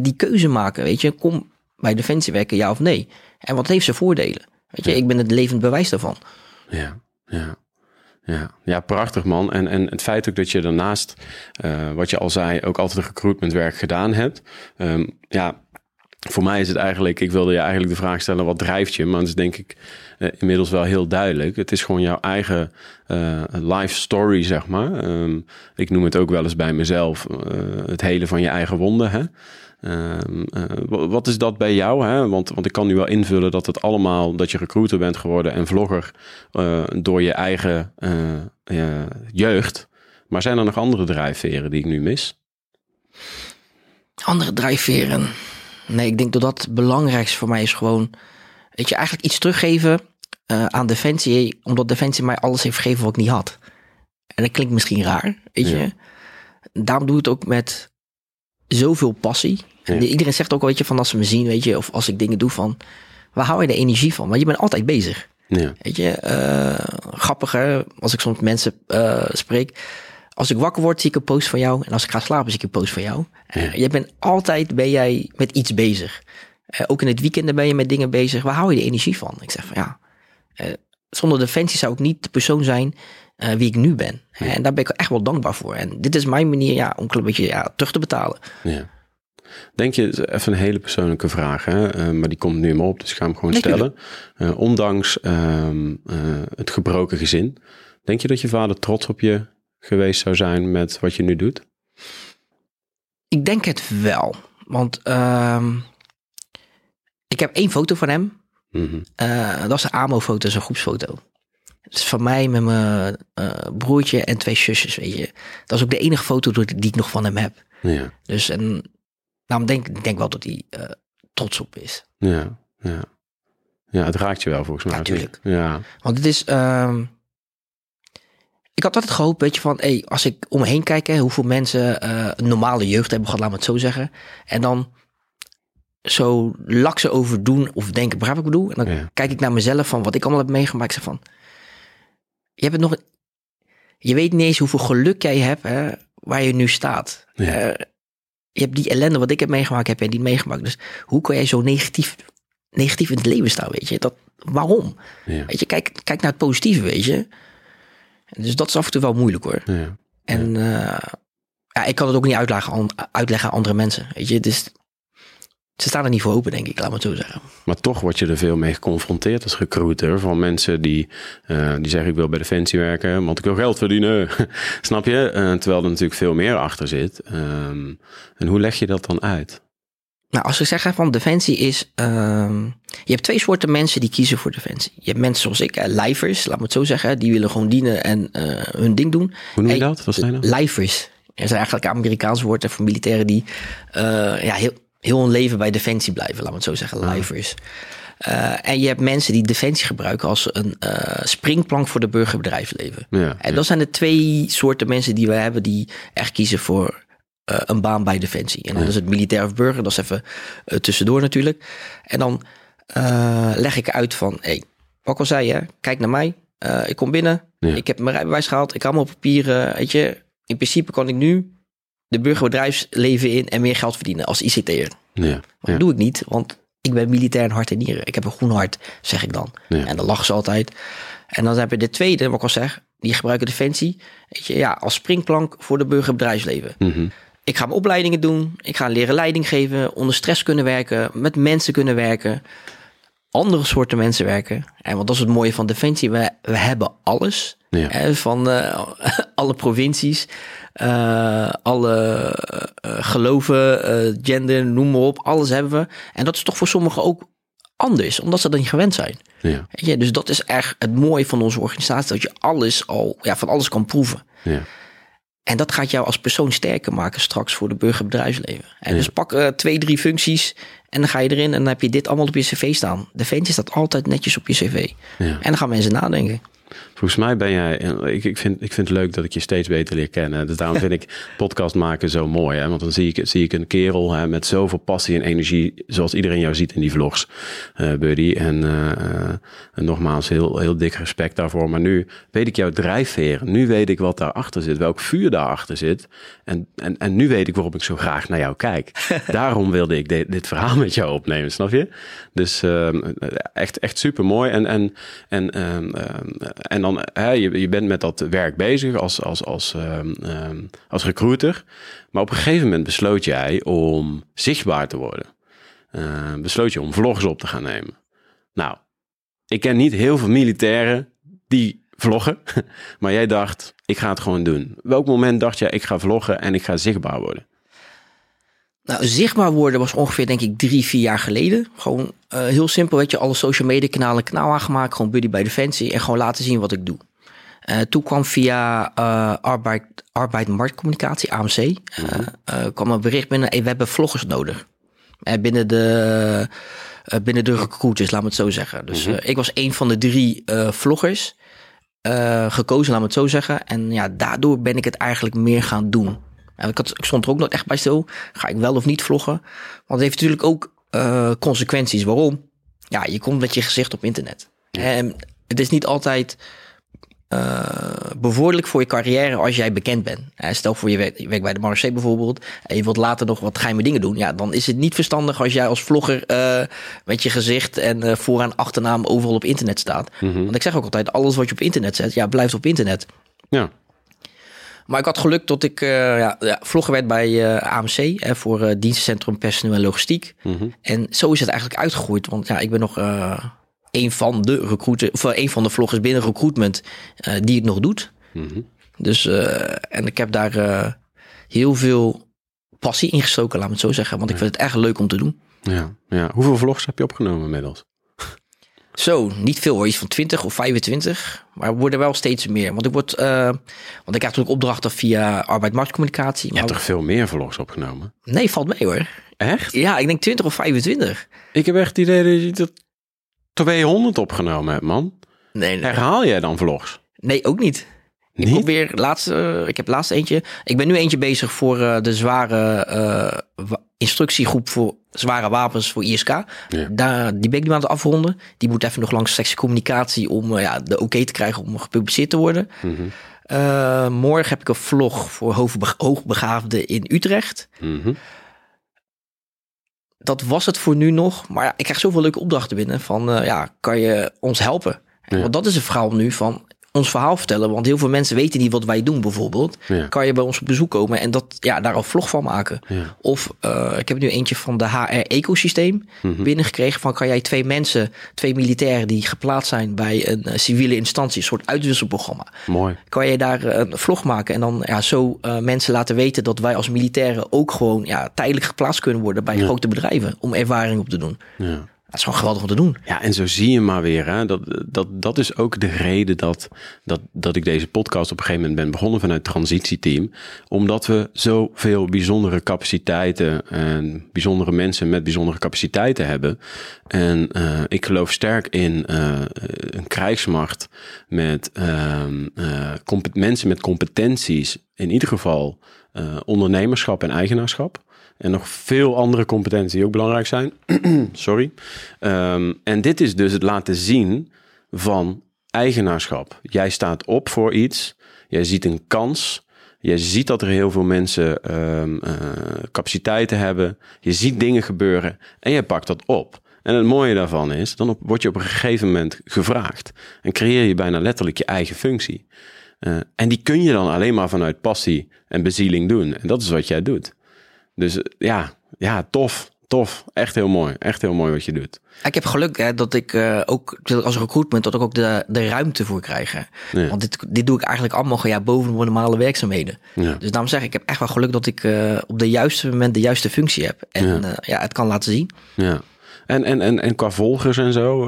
die keuze maken, weet je, kom bij Defensie werken, ja of nee. En wat heeft ze voordelen? Weet je, ik ben het levend bewijs daarvan. Ja, ja. Ja, ja, prachtig man. En, en het feit ook dat je daarnaast, eh, wat je al zei, ook altijd recruitmentwerk gedaan hebt. Ehm, ja, voor mij is het eigenlijk, ik wilde je eigenlijk de vraag stellen, wat drijft je? Maar dat is denk ik eh, inmiddels wel heel duidelijk. Het is gewoon jouw eigen eh, life story, zeg maar. Ehm, ik noem het ook wel eens bij mezelf, het hele van je eigen wonden. Hè? Ehm, eh, wa- wat is dat bij jou? Hè? Want, want ik kan nu wel invullen dat het allemaal, dat je recruiter bent geworden en vlogger eh, door je eigen eh, jeugd. Maar zijn er nog andere drijfveren die ik nu mis? Andere drijfveren. Nee, ik denk dat dat het belangrijkste voor mij is gewoon, weet je, eigenlijk iets teruggeven aan Defensie, omdat Defensie mij alles heeft gegeven wat ik niet had. En dat klinkt misschien raar, weet Ja. je. Daarom doe ik het ook met zoveel passie. Ja. En Iedereen zegt ook, weet je, van als ze me zien, weet je, of als ik dingen doe van, waar hou je de energie van? Want je bent altijd bezig. Ja, Weet je, eh grappig hè, als ik soms mensen eh, spreek. Als ik wakker word, zie ik een post van jou. En als ik ga slapen, zie ik een post van jou. Eh, je bent altijd ben jij met iets bezig. Ook in het weekend ben je met dingen bezig. Waar hou je de energie van? Ik zeg van ja, zonder defensie zou ik niet de persoon zijn eh, wie ik nu ben. En daar ben ik echt wel dankbaar voor. En dit is mijn manier ja, om een beetje ja, terug te betalen. ja. Denk je, even een hele persoonlijke vraag, hè? eh, maar die komt nu in me op, dus ik ga hem gewoon Nee, stellen. Eh, ondanks ehm, eh, het gebroken gezin, denk je dat je vader trots op je geweest zou zijn met wat je nu doet? Ik denk het wel. Want ehm, ik heb één foto van hem. Mhm. Dat is een AMO-foto, dat is een groepsfoto. Het is van mij met mijn eh, broertje en twee zusjes, weet je. Dat is ook de enige foto die ik nog van hem heb. Ja, Dus en, daarom denk ik denk wel dat hij eh, trots op is. ja, ja. Ja, het raakt je wel volgens mij. Ja, of niet? tuurlijk. Ja, Want het is... ehm, ik had altijd gehoopt, weet je, van... Hey, als ik om me heen kijk, hè, hoeveel mensen eh, een normale jeugd hebben gehad, laat me het zo zeggen. En dan zo lakse over doen of denken, begrijp ik bedoel? En dan Ja. kijk ik naar mezelf van wat ik allemaal heb meegemaakt. Ik zeg van, je hebt nog... Je weet niet eens hoeveel geluk jij hebt, hè, waar je nu staat. Ja. Eh, je hebt die ellende wat ik heb meegemaakt, heb jij niet meegemaakt. Dus hoe kan jij zo negatief, negatief in het leven staan, weet je? Dat, waarom? ja, Weet je, kijk, kijk naar het positieve, weet je. Dus dat is af en toe wel moeilijk hoor. ja. En eh, ja, ik kan het ook niet uitleggen aan, uitleggen aan andere mensen. Weet je, dus ze staan er niet voor open, denk ik, laat het zo zeggen. Maar toch word je er veel mee geconfronteerd als recruiter. Van mensen die, eh, die zeggen ik wil bij Defensie werken, want ik wil geld verdienen. Snap je? Eh, terwijl er natuurlijk veel meer achter zit. Ehm, en hoe leg je dat dan uit? Nou, als we zeggen van defensie is, ehm, je hebt twee soorten mensen die kiezen voor defensie. Je hebt mensen zoals ik, lijvers, laat me het zo zeggen, die willen gewoon dienen en hun ding doen. Hoe noem je dat? Wat zijn dat? Lijvers. Er zijn eigenlijk Amerikaans woorden voor militairen die ja, heel, heel hun leven bij defensie blijven, laat me het zo zeggen, lijvers. Eh, en je hebt mensen die defensie gebruiken als een eh, springplank voor de burgerbedrijfsleven. Ja, En dat zijn de twee soorten mensen die we hebben die echt kiezen voor eh, een baan bij Defensie. En dan is het militair of burger, dat is even tussendoor natuurlijk. En dan leg ik uit van, hey, wat ik al zei, hè, kijk naar mij. Ik kom binnen, Ja. ik heb mijn rijbewijs gehaald, ik heb allemaal papieren. Weet je, in principe kan ik nu de burgerbedrijfsleven in en meer geld verdienen als ICT'er. ja, dat doe ik niet, want ik ben militair in hart en nieren. Ik heb een groen hart, zeg ik dan. Ja. En dan lachen ze altijd. En dan heb je de tweede, wat ik al zeg, die gebruiken defensie. Weet je, ja, als springplank voor de burgerbedrijfsleven. Mhm. Ik ga mijn opleidingen doen. Ik ga leren leiding geven, onder stress kunnen werken, met mensen kunnen werken. Andere soorten mensen werken. En want dat is het mooie van defensie. We, we hebben alles. Ja. Hè, van eh, alle provincies, eh, alle eh, geloven, eh, gender, noem maar op. Alles hebben we. En dat is toch voor sommigen ook anders, omdat ze dat niet gewend zijn. ja, dus dat is echt het mooie van onze organisatie. Dat je alles al, ja, van alles kan proeven. ja, En dat gaat jou als persoon sterker maken straks voor de burgerbedrijfsleven. En Ja. dus pak twee, drie functies en dan ga je erin en dan heb je dit allemaal op je cv staan. Defensie staat altijd netjes op je cv. ja. En dan gaan mensen nadenken. Volgens mij ben jij. Ik, ik, vind, ik vind het leuk dat ik je steeds beter leer kennen. Dus daarom vind ik podcast maken zo mooi. Hè? Want dan zie ik, zie ik een kerel hè, met zoveel passie en energie. Zoals iedereen jou ziet in die vlogs, uh, Buddy. En, uh, en, nogmaals, heel, heel dik respect daarvoor. Maar nu weet ik jouw drijfveer. Nu weet ik wat daarachter zit. Welk vuur daarachter zit. En, en, en nu weet ik waarom ik zo graag naar jou kijk. daarom wilde ik dit, dit verhaal met jou opnemen, snap je? Dus uh, echt, echt super mooi. En, en, en, um, en dan, hè, je, je bent met dat werk bezig als, als, als, um, als recruiter. Maar op een gegeven moment besloot jij om zichtbaar te worden. Uh, besloot je om vlogs op te gaan nemen. Nou, ik ken niet heel veel militairen die vloggen. Maar jij dacht, ik ga het gewoon doen. Welk moment dacht jij, ik ga vloggen en ik ga zichtbaar worden? Nou, zichtbaar worden was ongeveer, denk ik, drie, vier jaar geleden. Gewoon uh, heel simpel, weet je, alle social media kanalen kanaal aangemaakt. Gewoon buddy bij Defensie en gewoon laten zien wat ik doe. Uh, toen kwam via uh, arbeid, arbeid marktcommunicatie, AMC, mm -hmm. kwam een bericht binnen, hey, we hebben vloggers nodig. binnen de, binnen de recruiters, laat me het zo zeggen. Dus mm -hmm. ik was een van de drie vloggers gekozen, laat me het zo zeggen. En ja, daardoor ben ik het eigenlijk meer gaan doen. En ik, had, ik stond er ook nog echt bij stil. Ga ik wel of niet vloggen? Want het heeft natuurlijk ook uh, consequenties. Waarom? Ja, je komt met je gezicht op internet. En het is niet altijd uh, bevorderlijk voor je carrière als jij bekend bent. Stel voor je werkt, je werkt bij de Marseille bijvoorbeeld en je wilt later nog wat geheime dingen doen. Ja, dan is het niet verstandig als jij als vlogger uh, met je gezicht en vooraan achternaam overal op internet staat. Mm -hmm. Want ik zeg ook altijd, alles wat je op internet zet, ja, blijft op internet. Ja. Maar ik had geluk dat ik uh, ja, ja, vlogger werd bij uh, AMC hè, voor uh, dienstencentrum personeel en logistiek. Mm -hmm. En zo is het eigenlijk uitgegroeid. Want ja, ik ben nog een van de recruiter, of een van de vloggers binnen recruitment die het nog doet. Mm -hmm. Dus en ik heb daar heel veel passie in gestoken, laat me het zo zeggen. Want ik vind het echt leuk om te doen. Ja, ja. Hoeveel vlogs heb je opgenomen inmiddels? Zo, niet veel hoor, iets van 20 of 25. Maar er worden wel steeds meer. Want ik, word, uh, want ik krijg natuurlijk opdrachten via arbeidsmarktcommunicatie. Je hebt toch veel meer vlogs opgenomen? Nee, valt mee hoor. Echt? Ja, ik denk 20 of 25. Ik heb echt het idee dat je er 200 opgenomen hebt, man. Nee, nee. Herhaal jij dan vlogs? Nee, ook niet. Ik probeer laatste, ik heb laatst eentje. Ik ben nu eentje bezig voor uh, de zware uh, instructiegroep voor zware wapens voor ISK. Ja. Daar, die ben ik nu aan het afronden. Die moet even nog langs sectie communicatie om uh, ja, de oké okay te krijgen om gepubliceerd te worden. Mm -hmm. morgen heb ik een vlog voor hoogbegaafden in Utrecht. Mm -hmm. Dat was het voor nu nog. Maar ja, ik krijg zoveel leuke opdrachten binnen van ja, kan je ons helpen? Ja. Want dat is een verhaal nu van ons verhaal vertellen. Want heel veel mensen weten niet wat wij doen bijvoorbeeld. Ja. Kan je bij ons op bezoek komen en dat, ja, daar een vlog van maken. Ja. Of uh, ik heb nu eentje van de HR-ecosysteem mm -hmm. binnengekregen. Van kan jij twee mensen, twee militairen die geplaatst zijn bij een uh, civiele instantie, een soort uitwisselprogramma. Mooi. Kan je daar uh, een vlog maken en dan ja, zo mensen laten weten dat wij als militairen ook gewoon ja, tijdelijk geplaatst kunnen worden bij ja. grote bedrijven om ervaring op te doen. Ja. Is gewoon geweldig om te doen. Ja, en zo zie je maar weer. Hè? Dat, dat, dat is ook de reden dat, dat, dat ik deze podcast op een gegeven moment ben begonnen vanuit het transitieteam. Omdat we zoveel bijzondere capaciteiten en bijzondere mensen met bijzondere capaciteiten hebben. En uh, ik geloof sterk in uh, een krijgsmacht met uh, mensen met competenties. In ieder geval ondernemerschap en eigenaarschap. En nog veel andere competenties die ook belangrijk zijn. Sorry. Um, en dit is dus het laten zien van eigenaarschap. Jij staat op voor iets. Jij ziet een kans. Je ziet dat er heel veel mensen um, uh, capaciteiten hebben. Je ziet dingen gebeuren en jij pakt dat op. En het mooie daarvan is, dan op, word je op een gegeven moment gevraagd. En creëer je bijna letterlijk je eigen functie. Uh, en die kun je dan alleen maar vanuit passie en bezieling doen. En dat is wat jij doet. Dus ja, ja, tof. Tof. Echt heel mooi. Echt heel mooi wat je doet. Ik heb geluk hè, dat ik uh, ook als recruitment dat ik ook de, de ruimte voor krijg. Ja. Want dit, dit doe ik eigenlijk allemaal ja, boven de normale werkzaamheden. Ja. Dus daarom zeg ik, ik heb echt wel geluk dat ik uh, op de juiste moment de juiste functie heb. En ja, uh, ja het kan laten zien. Ja. En, en, en, en qua volgers en zo,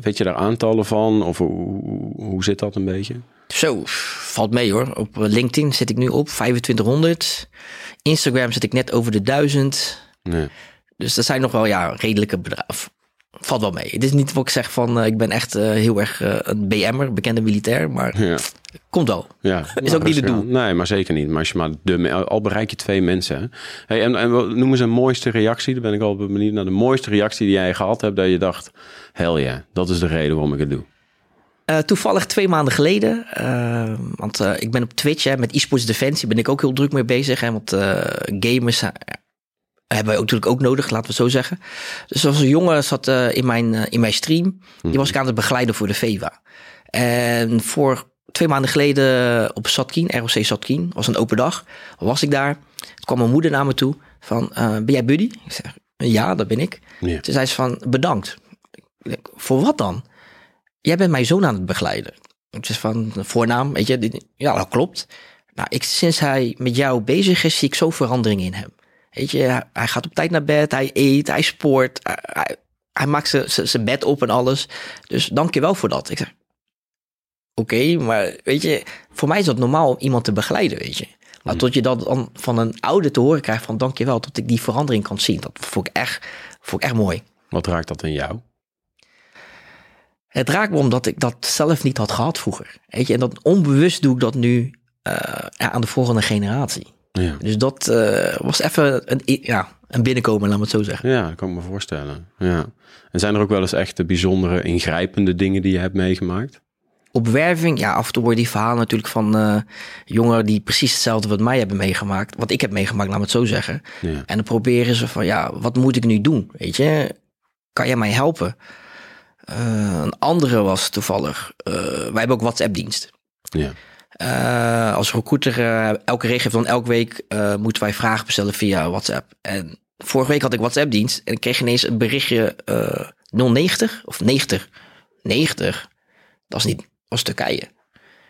weet je daar aantallen van? Of hoe, hoe zit dat een beetje? Zo, valt mee hoor. Op LinkedIn zit ik nu op 2500. Instagram zit ik net over de 1000. Nee. Dus dat zijn nog wel ja, redelijke bedrijven. valt wel mee. Het is niet wat ik zeg van, ik ben echt heel erg een BM'er, bekende militair, maar Ja. komt wel. Ja, Is ook niet het rustig doel. Nee, maar zeker niet. Maar als je maar de, al bereik je twee mensen. hè. Hey, en, en wat- noem eens een mooiste reactie. Dan ben ik al benieuwd naar de mooiste reactie die jij gehad hebt. Dat je dacht, hell ja, dat is de reden waarom ik het doe. Eh, toevallig twee maanden geleden, eh, want eh, ik ben op Twitch hè, met eSports Defensie, ben ik ook heel druk mee bezig. Hè, want gamers hebben wij ook natuurlijk ook nodig, laten we het zo zeggen. Dus was een jongen zat in, mijn, in mijn stream, die was ik aan het begeleiden voor de VEVA. En voor twee maanden geleden op Satkien, ROC Satkien, was een open dag, was ik daar. Toen kwam mijn moeder naar me toe van, ben jij buddy? Ik zeg, ja, dat ben ik. Ja. Toen zei ze van, bedankt. Ik denk, voor wat dan? Jij bent mijn zoon aan het begeleiden. Het is van voornaam, weet je. Ja, dat klopt. Nou, ik, sinds hij met jou bezig is, zie ik zo verandering in hem. Weet je, hij- gaat op tijd naar bed, hij eet, hij sport, hij, maakt zijn- bed op en alles. Dus dank je wel voor dat. Ik zeg, oké, maar weet je, voor mij is dat normaal om iemand te begeleiden, weet je. Maar tot je dat dan van een ouder te horen krijgt van dank je wel, tot ik die verandering kan zien. Dat vond ik echt, vond ik echt mooi. Wat raakt dat in jou? Het raakt me omdat ik dat zelf niet had gehad vroeger. Weet je, en dat onbewust doe ik dat nu eh, aan de volgende generatie. Ja. Dus dat eh, was even een, ja, een binnenkomen, laat me het zo zeggen. ja, dat kan ik me voorstellen. Ja. En zijn er ook wel eens echt bijzondere, ingrijpende dingen die je hebt meegemaakt? Op werving, ja, af en toe hoor je die verhalen natuurlijk van eh, jongeren die precies hetzelfde wat mij hebben meegemaakt. Wat ik heb meegemaakt, laat me het zo zeggen. Ja. En dan proberen ze van, ja, wat moet ik nu doen? Weet je, kan jij mij helpen? Eh, een andere was toevallig, eh, wij hebben ook WhatsApp-dienst. Ja. Eh, als recruiter, elke regio van elke week moeten wij vragen bestellen via WhatsApp. En vorige week had ik WhatsApp-dienst en ik kreeg ineens een berichtje eh 090 of 90. 90, dat is niet, dat is Turkije.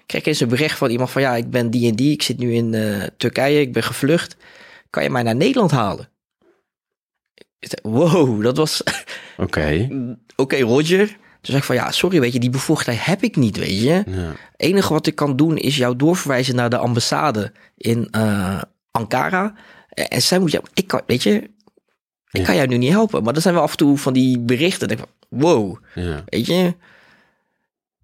Ik kreeg eens een bericht van iemand van ja, ik ben die en die, ik zit nu in Turkije, ik ben gevlucht. Kan je mij naar Nederland halen? Wow, dat was Oké. oké, Roger. Toen zei ik van ja, sorry, weet je, die bevoegdheid heb ik niet, weet je. Ja. Het enige wat ik kan doen is jou doorverwijzen naar de ambassade in eh, Ankara. En zij moet jou, ik kan, weet je, ik Ja. kan jou nu niet helpen. Maar dat zijn wel af en toe van die berichten. Ik van, wow, Ja. weet je.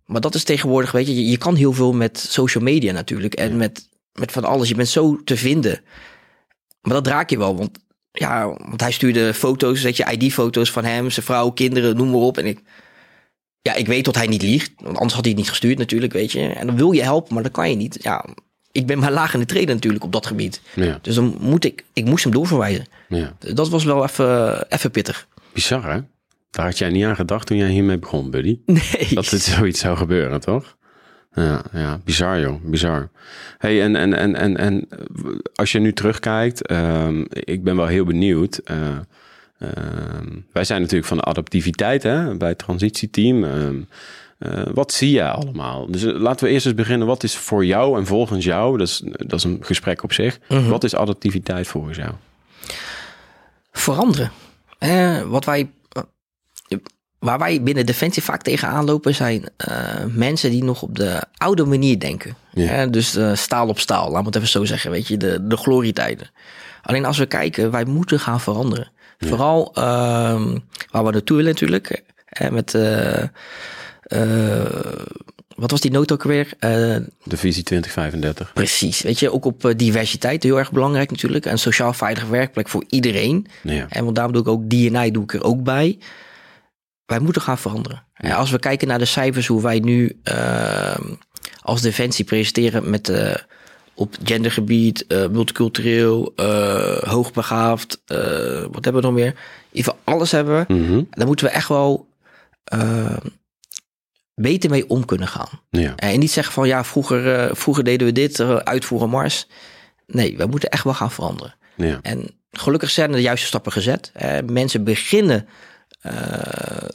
Maar dat is tegenwoordig, weet je, je, je kan heel veel met social media natuurlijk. En met, met van alles. Je bent zo te vinden. Maar dat raak je wel, want ja, want hij stuurde foto's, weet je, ID-foto's van hem, zijn vrouw, kinderen, noem maar op. En ik, ja, ik weet dat hij niet liegt, want anders had hij het niet gestuurd natuurlijk, weet je. En dan wil je helpen, maar dat kan je niet. Ja, ik ben maar laag in de treden natuurlijk op dat gebied. Ja. Dus dan moet ik, ik moest hem doorverwijzen. ja. Dat was wel even, even pittig. Bizar, hè? Daar had jij niet aan gedacht toen jij hiermee begon, buddy. Nee. Dat dit zoiets zou gebeuren, toch? Ja, ja, bizar joh, bizar. Hey, en, en, en, en, en eh, als je nu terugkijkt, ehm, ik ben wel heel benieuwd. eh, ehm, wij zijn natuurlijk van de adaptiviteit hè, bij het transitieteam. Ehm, eh, wat zie jij allemaal? Dus laten we eerst eens beginnen. Wat is voor jou en volgens jou, dat is, dat is een gesprek op zich. Wat is adaptiviteit volgens jou? veranderen. Wat wij, waar wij binnen Defensie vaak tegenaan lopen zijn eh, mensen die nog op de oude manier denken. Ja. Dus eh, staal op staal, laat me het even zo zeggen. Weet je, de, de glorietijden. Alleen als we kijken, wij moeten gaan veranderen. Vooral ehm, waar we naartoe willen natuurlijk. eh, met, eh, wat was die noot ook weer? De visie 2035. precies, weet je, ook op diversiteit heel erg belangrijk natuurlijk. Een sociaal veilige werkplek voor iedereen. Ja. En want daarom doe ik ook DNI doe ik er ook bij. Wij moeten gaan veranderen. En als we kijken naar de cijfers, hoe wij nu ehm, als Defensie presenteren met eh, op gendergebied, eh, multicultureel, eh, hoogbegaafd, wat hebben we nog meer? In ieder geval alles hebben we. Daar moeten we echt wel ehm, beter mee om kunnen gaan. ja. En niet zeggen van ja, vroeger, vroeger deden we dit, uitvoeren Mars. Nee, we moeten echt wel gaan veranderen. Ja. En gelukkig zijn er de juiste stappen gezet. Mensen beginnen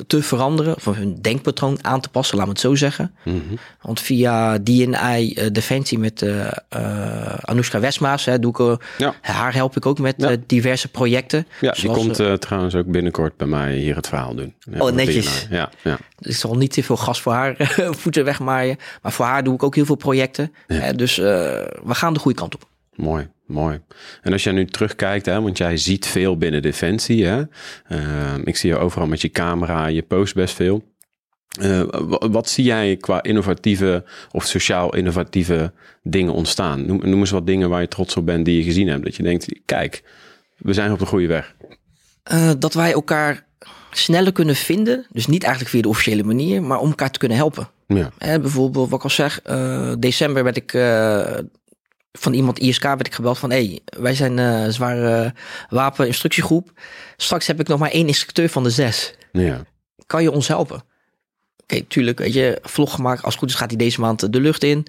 te veranderen, of hun denkpatroon aan te passen, laat me het zo zeggen. Mhm. Want via DNI eh, Defensie met eh Anoushka Westmaas, hè, doe ik, Ja. haar help ik ook met Ja. diverse projecten. Ja, die komt trouwens ook binnenkort bij mij hier het verhaal doen. Ja, Oh, netjes. DNI. Ja, ja. ik zal niet te veel gas voor haar voeten wegmaaien. Maar voor haar doe ik ook heel veel projecten. Dus we gaan de goede kant op. Mooi, Mooi. En als jij nu terugkijkt, hè, want jij ziet veel binnen Defensie. Hè? Ehm, ik zie je overal met je camera, je post best veel. Uh, wat zie jij qua innovatieve of sociaal innovatieve dingen ontstaan? Noem, noem, eens wat dingen waar je trots op bent die je gezien hebt. Dat je denkt, kijk, we zijn op de goede weg. Uh, dat wij elkaar sneller kunnen vinden. Dus niet eigenlijk via de officiële manier, maar om elkaar te kunnen helpen. Ja. Uh, bijvoorbeeld, wat ik al zeg, december werd ik van iemand ISK werd ik gebeld van... hey, wij zijn een zware wapeninstructiegroep. Straks heb ik nog maar één instructeur van de zes. Ja. Kan je ons helpen? Oké, tuurlijk, weet je, vlog gemaakt. Als het goed is gaat hij deze maand de lucht in.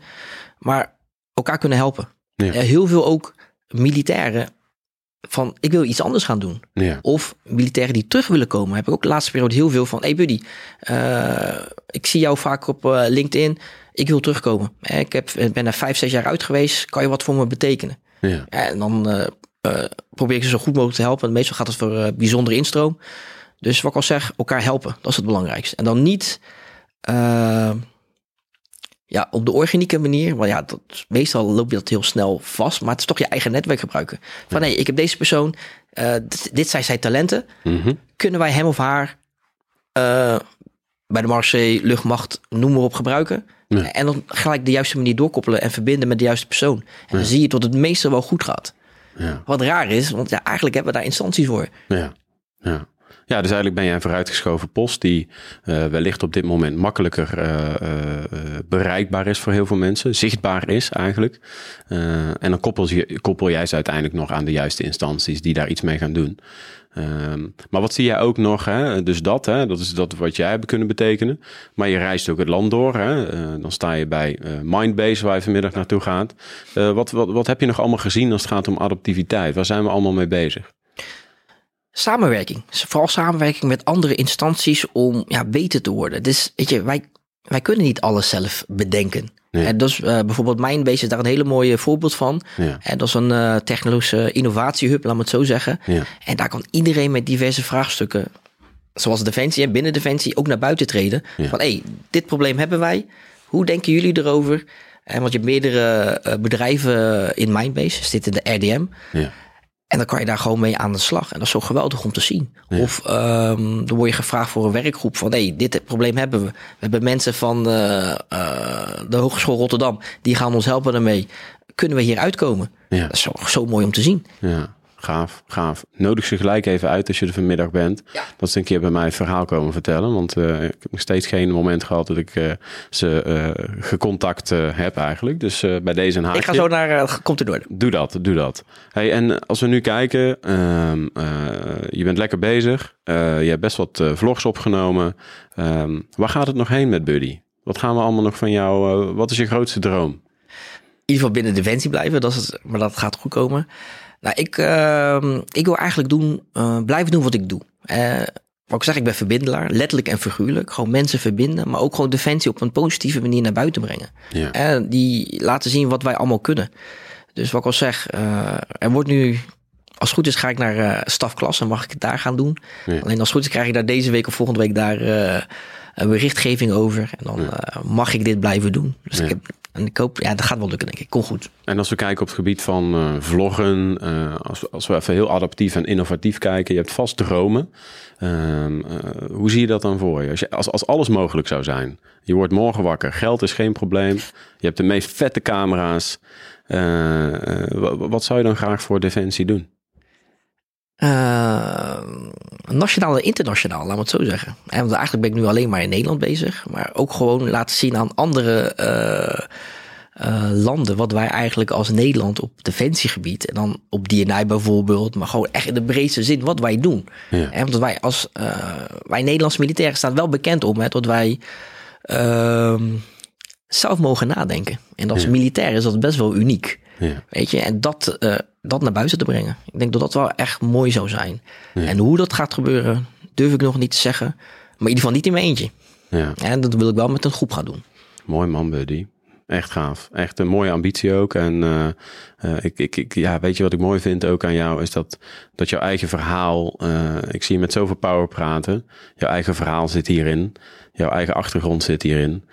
Maar elkaar kunnen helpen. Ja. heel veel ook militairen van ik wil iets anders gaan doen. Ja. Of militairen die terug willen komen. Heb ik ook de laatste periode heel veel van. Hey buddy, uh, ik zie jou vaak op uh, LinkedIn. Ik wil terugkomen. Ik heb, ben er vijf, zes jaar uit geweest. Kan je wat voor me betekenen? Ja. En dan uh, probeer ik ze zo goed mogelijk te helpen. Meestal gaat het voor bijzondere instroom. Dus wat ik al zeg, elkaar helpen. Dat is het belangrijkste. En dan niet uh, ja, op de organieke manier, want ja, dat, meestal loop je dat heel snel vast, maar het is toch je eigen netwerk gebruiken. Van nee, ik heb deze persoon, uh, dit, zijn zijn talenten. Mm-hmm. Kunnen wij hem of haar uh, bij de Marseille, luchtmacht, noem maar op gebruiken? Ja. En dan gelijk de juiste manier doorkoppelen en verbinden met de juiste persoon. En dan zie je dat het meestal wel goed gaat. Ja. Wat raar is, want ja, eigenlijk hebben we daar instanties voor. Ja, ja. Ja, dus eigenlijk ben jij een vooruitgeschoven post die uh, wellicht op dit moment makkelijker uh, uh, bereikbaar is voor heel veel mensen, zichtbaar is eigenlijk. en dan koppel, koppel jij ze uiteindelijk nog aan de juiste instanties die daar iets mee gaan doen. Um, maar wat zie jij ook nog? Hè? Dus dat, hè? dat is dat wat jij hebt kunnen betekenen. Maar je reist ook het land door. Hè? dan sta je bij Mindbase, waar je vanmiddag naartoe gaat. wat, wat, wat heb je nog allemaal gezien als het gaat om adaptiviteit? Waar zijn we allemaal mee bezig? Samenwerking. Vooral samenwerking met andere instanties om ja, beter te worden. Dus weet je, wij, wij kunnen niet alles zelf bedenken. En dus uh, bijvoorbeeld Mindbase is daar een hele mooie voorbeeld van. Ja. En dat is een uh, technologische innovatiehub, laat me het zo zeggen. Ja. En daar kan iedereen met diverse vraagstukken, zoals Defensie en binnen Defensie, ook naar buiten treden. Van hé, hey, dit probleem hebben wij. Hoe denken jullie erover? En want je hebt meerdere uh, bedrijven in Mindbase, zit in de RDM. Ja. En dan kan je daar gewoon mee aan de slag. En dat is zo geweldig om te zien. Of um, dan word je gevraagd voor een werkgroep van... hé, hey, dit probleem hebben we. We hebben mensen van uh, uh, de Hogeschool Rotterdam... die gaan ons helpen daarmee. Kunnen we hier uitkomen? Ja. Dat is zo, zo mooi om te zien. Ja. Gaaf, gaaf. Nodig ze gelijk even uit als je er vanmiddag bent. Dat ze een keer bij mij een verhaal komen vertellen. Want uh, ik heb nog steeds geen moment gehad dat ik uh, ze uh, gecontact heb eigenlijk. Dus bij deze een haakje. Ik ga zo naar Komt er door. Doe dat, doe dat. Hey, en als we nu kijken. Ehm, je bent lekker bezig. je hebt best wat vlogs opgenomen. Um, waar gaat het nog heen met Buddy? Wat gaan we allemaal nog van jou? wat is je grootste droom? In ieder geval binnen Defensie blijven. Dat is het, maar dat gaat goed komen. Nou, ik, uh, ik wil eigenlijk doen, uh, blijven doen wat ik doe. Uh, wat ik zeg, ik ben verbindelaar, letterlijk en figuurlijk. Gewoon mensen verbinden, maar ook gewoon defensie op een positieve manier naar buiten brengen. Ja. Uh, die laten zien wat wij allemaal kunnen. Dus wat ik al zeg, er wordt nu als het goed is, ga ik naar uh, stafklas en mag ik het daar gaan doen. Ja. Alleen als het goed is, krijg ik daar deze week of volgende week daar uh, een berichtgeving over. En dan ja. uh, mag ik dit blijven doen. Dus ik heb en ik hoop, ja, dat gaat wel lukken, denk ik. Kom goed. En als we kijken op het gebied van uh, vloggen, uh, als, als we even heel adaptief en innovatief kijken, je hebt vast dromen. Uh, hoe zie je dat dan voor je? Als, je als, als alles mogelijk zou zijn. Je wordt morgen wakker, geld is geen probleem. Je hebt de meest vette camera's. wat zou je dan graag voor Defensie doen? Uh, nationaal en internationaal, laat me het zo zeggen. En want eigenlijk ben ik nu alleen maar in Nederland bezig. Maar ook gewoon laten zien aan andere uh, uh, landen wat wij eigenlijk als Nederland op defensiegebied en dan op DNI bijvoorbeeld, maar gewoon echt in de breedste zin wat wij doen. Ja. En omdat wij als wij Nederlandse militairen staan wel bekend om dat wij ehm, zelf mogen nadenken. En als ja. militair is dat best wel uniek. Ja. Weet je, en dat, uh, dat naar buiten te brengen. Ik denk dat dat wel echt mooi zou zijn. Ja. En hoe dat gaat gebeuren, durf ik nog niet te zeggen. Maar in ieder geval niet in mijn eentje. Ja. En dat wil ik wel met een groep gaan doen. Mooi man, Buddy. Echt gaaf. Echt een mooie ambitie ook. En uh, uh, ik, ik, ik, ja, weet je wat ik mooi vind ook aan jou? Is dat, dat jouw eigen verhaal. Uh, ik zie je met zoveel power praten. Jouw eigen verhaal zit hierin. Jouw eigen achtergrond zit hierin.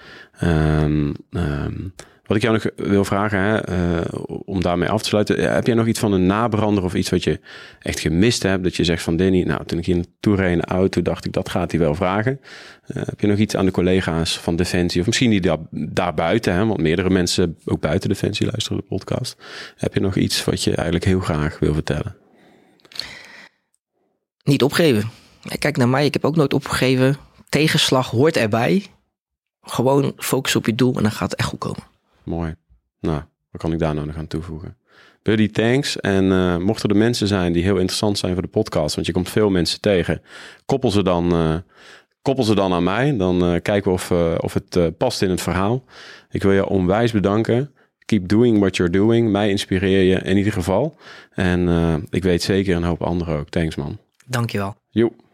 Um, um, Wat ik jou nog wil vragen, hè, uh, om daarmee af te sluiten. Heb jij nog iets van een nabrander of iets wat je echt gemist hebt? Dat je zegt van Danny, nou toen ik hier naartoe reed in de auto, dacht ik dat gaat hij wel vragen. Uh, heb je nog iets aan de collega's van Defensie of misschien die daar, daar buiten, hè, want meerdere mensen ook buiten Defensie luisteren de podcast. Heb je nog iets wat je eigenlijk heel graag wil vertellen? Niet opgeven. Kijk naar mij, ik heb ook nooit opgegeven. Tegenslag hoort erbij. Gewoon focus op je doel en dan gaat het echt goed komen. Mooi. Nou, wat kan ik daar nou nog aan toevoegen? Buddy, thanks. En uh, mochten er mensen zijn die heel interessant zijn voor de podcast, want je komt veel mensen tegen, koppel ze dan, uh, koppel ze dan aan mij. Dan uh, kijken we of, of het past in het verhaal. Ik wil je onwijs bedanken. Keep doing what you're doing. Mij inspireer je in ieder geval. En ik weet zeker een hoop anderen ook. Thanks man. Dankjewel. Joep.